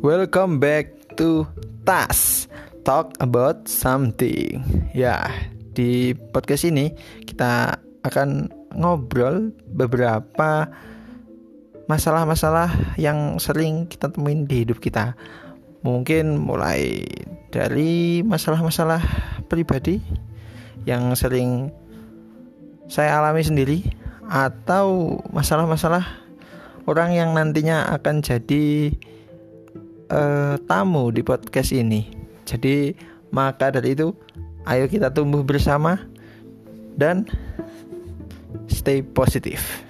Welcome back to Tas Talk about something. Ya, di podcast ini kita akan ngobrol beberapa masalah-masalah yang sering kita temuin di hidup kita. Mungkin mulai dari masalah-masalah pribadi yang sering saya alami sendiri atau masalah-masalah orang yang nantinya akan jadi uh, tamu di podcast ini. Jadi maka dari itu ayo kita tumbuh bersama dan stay positif.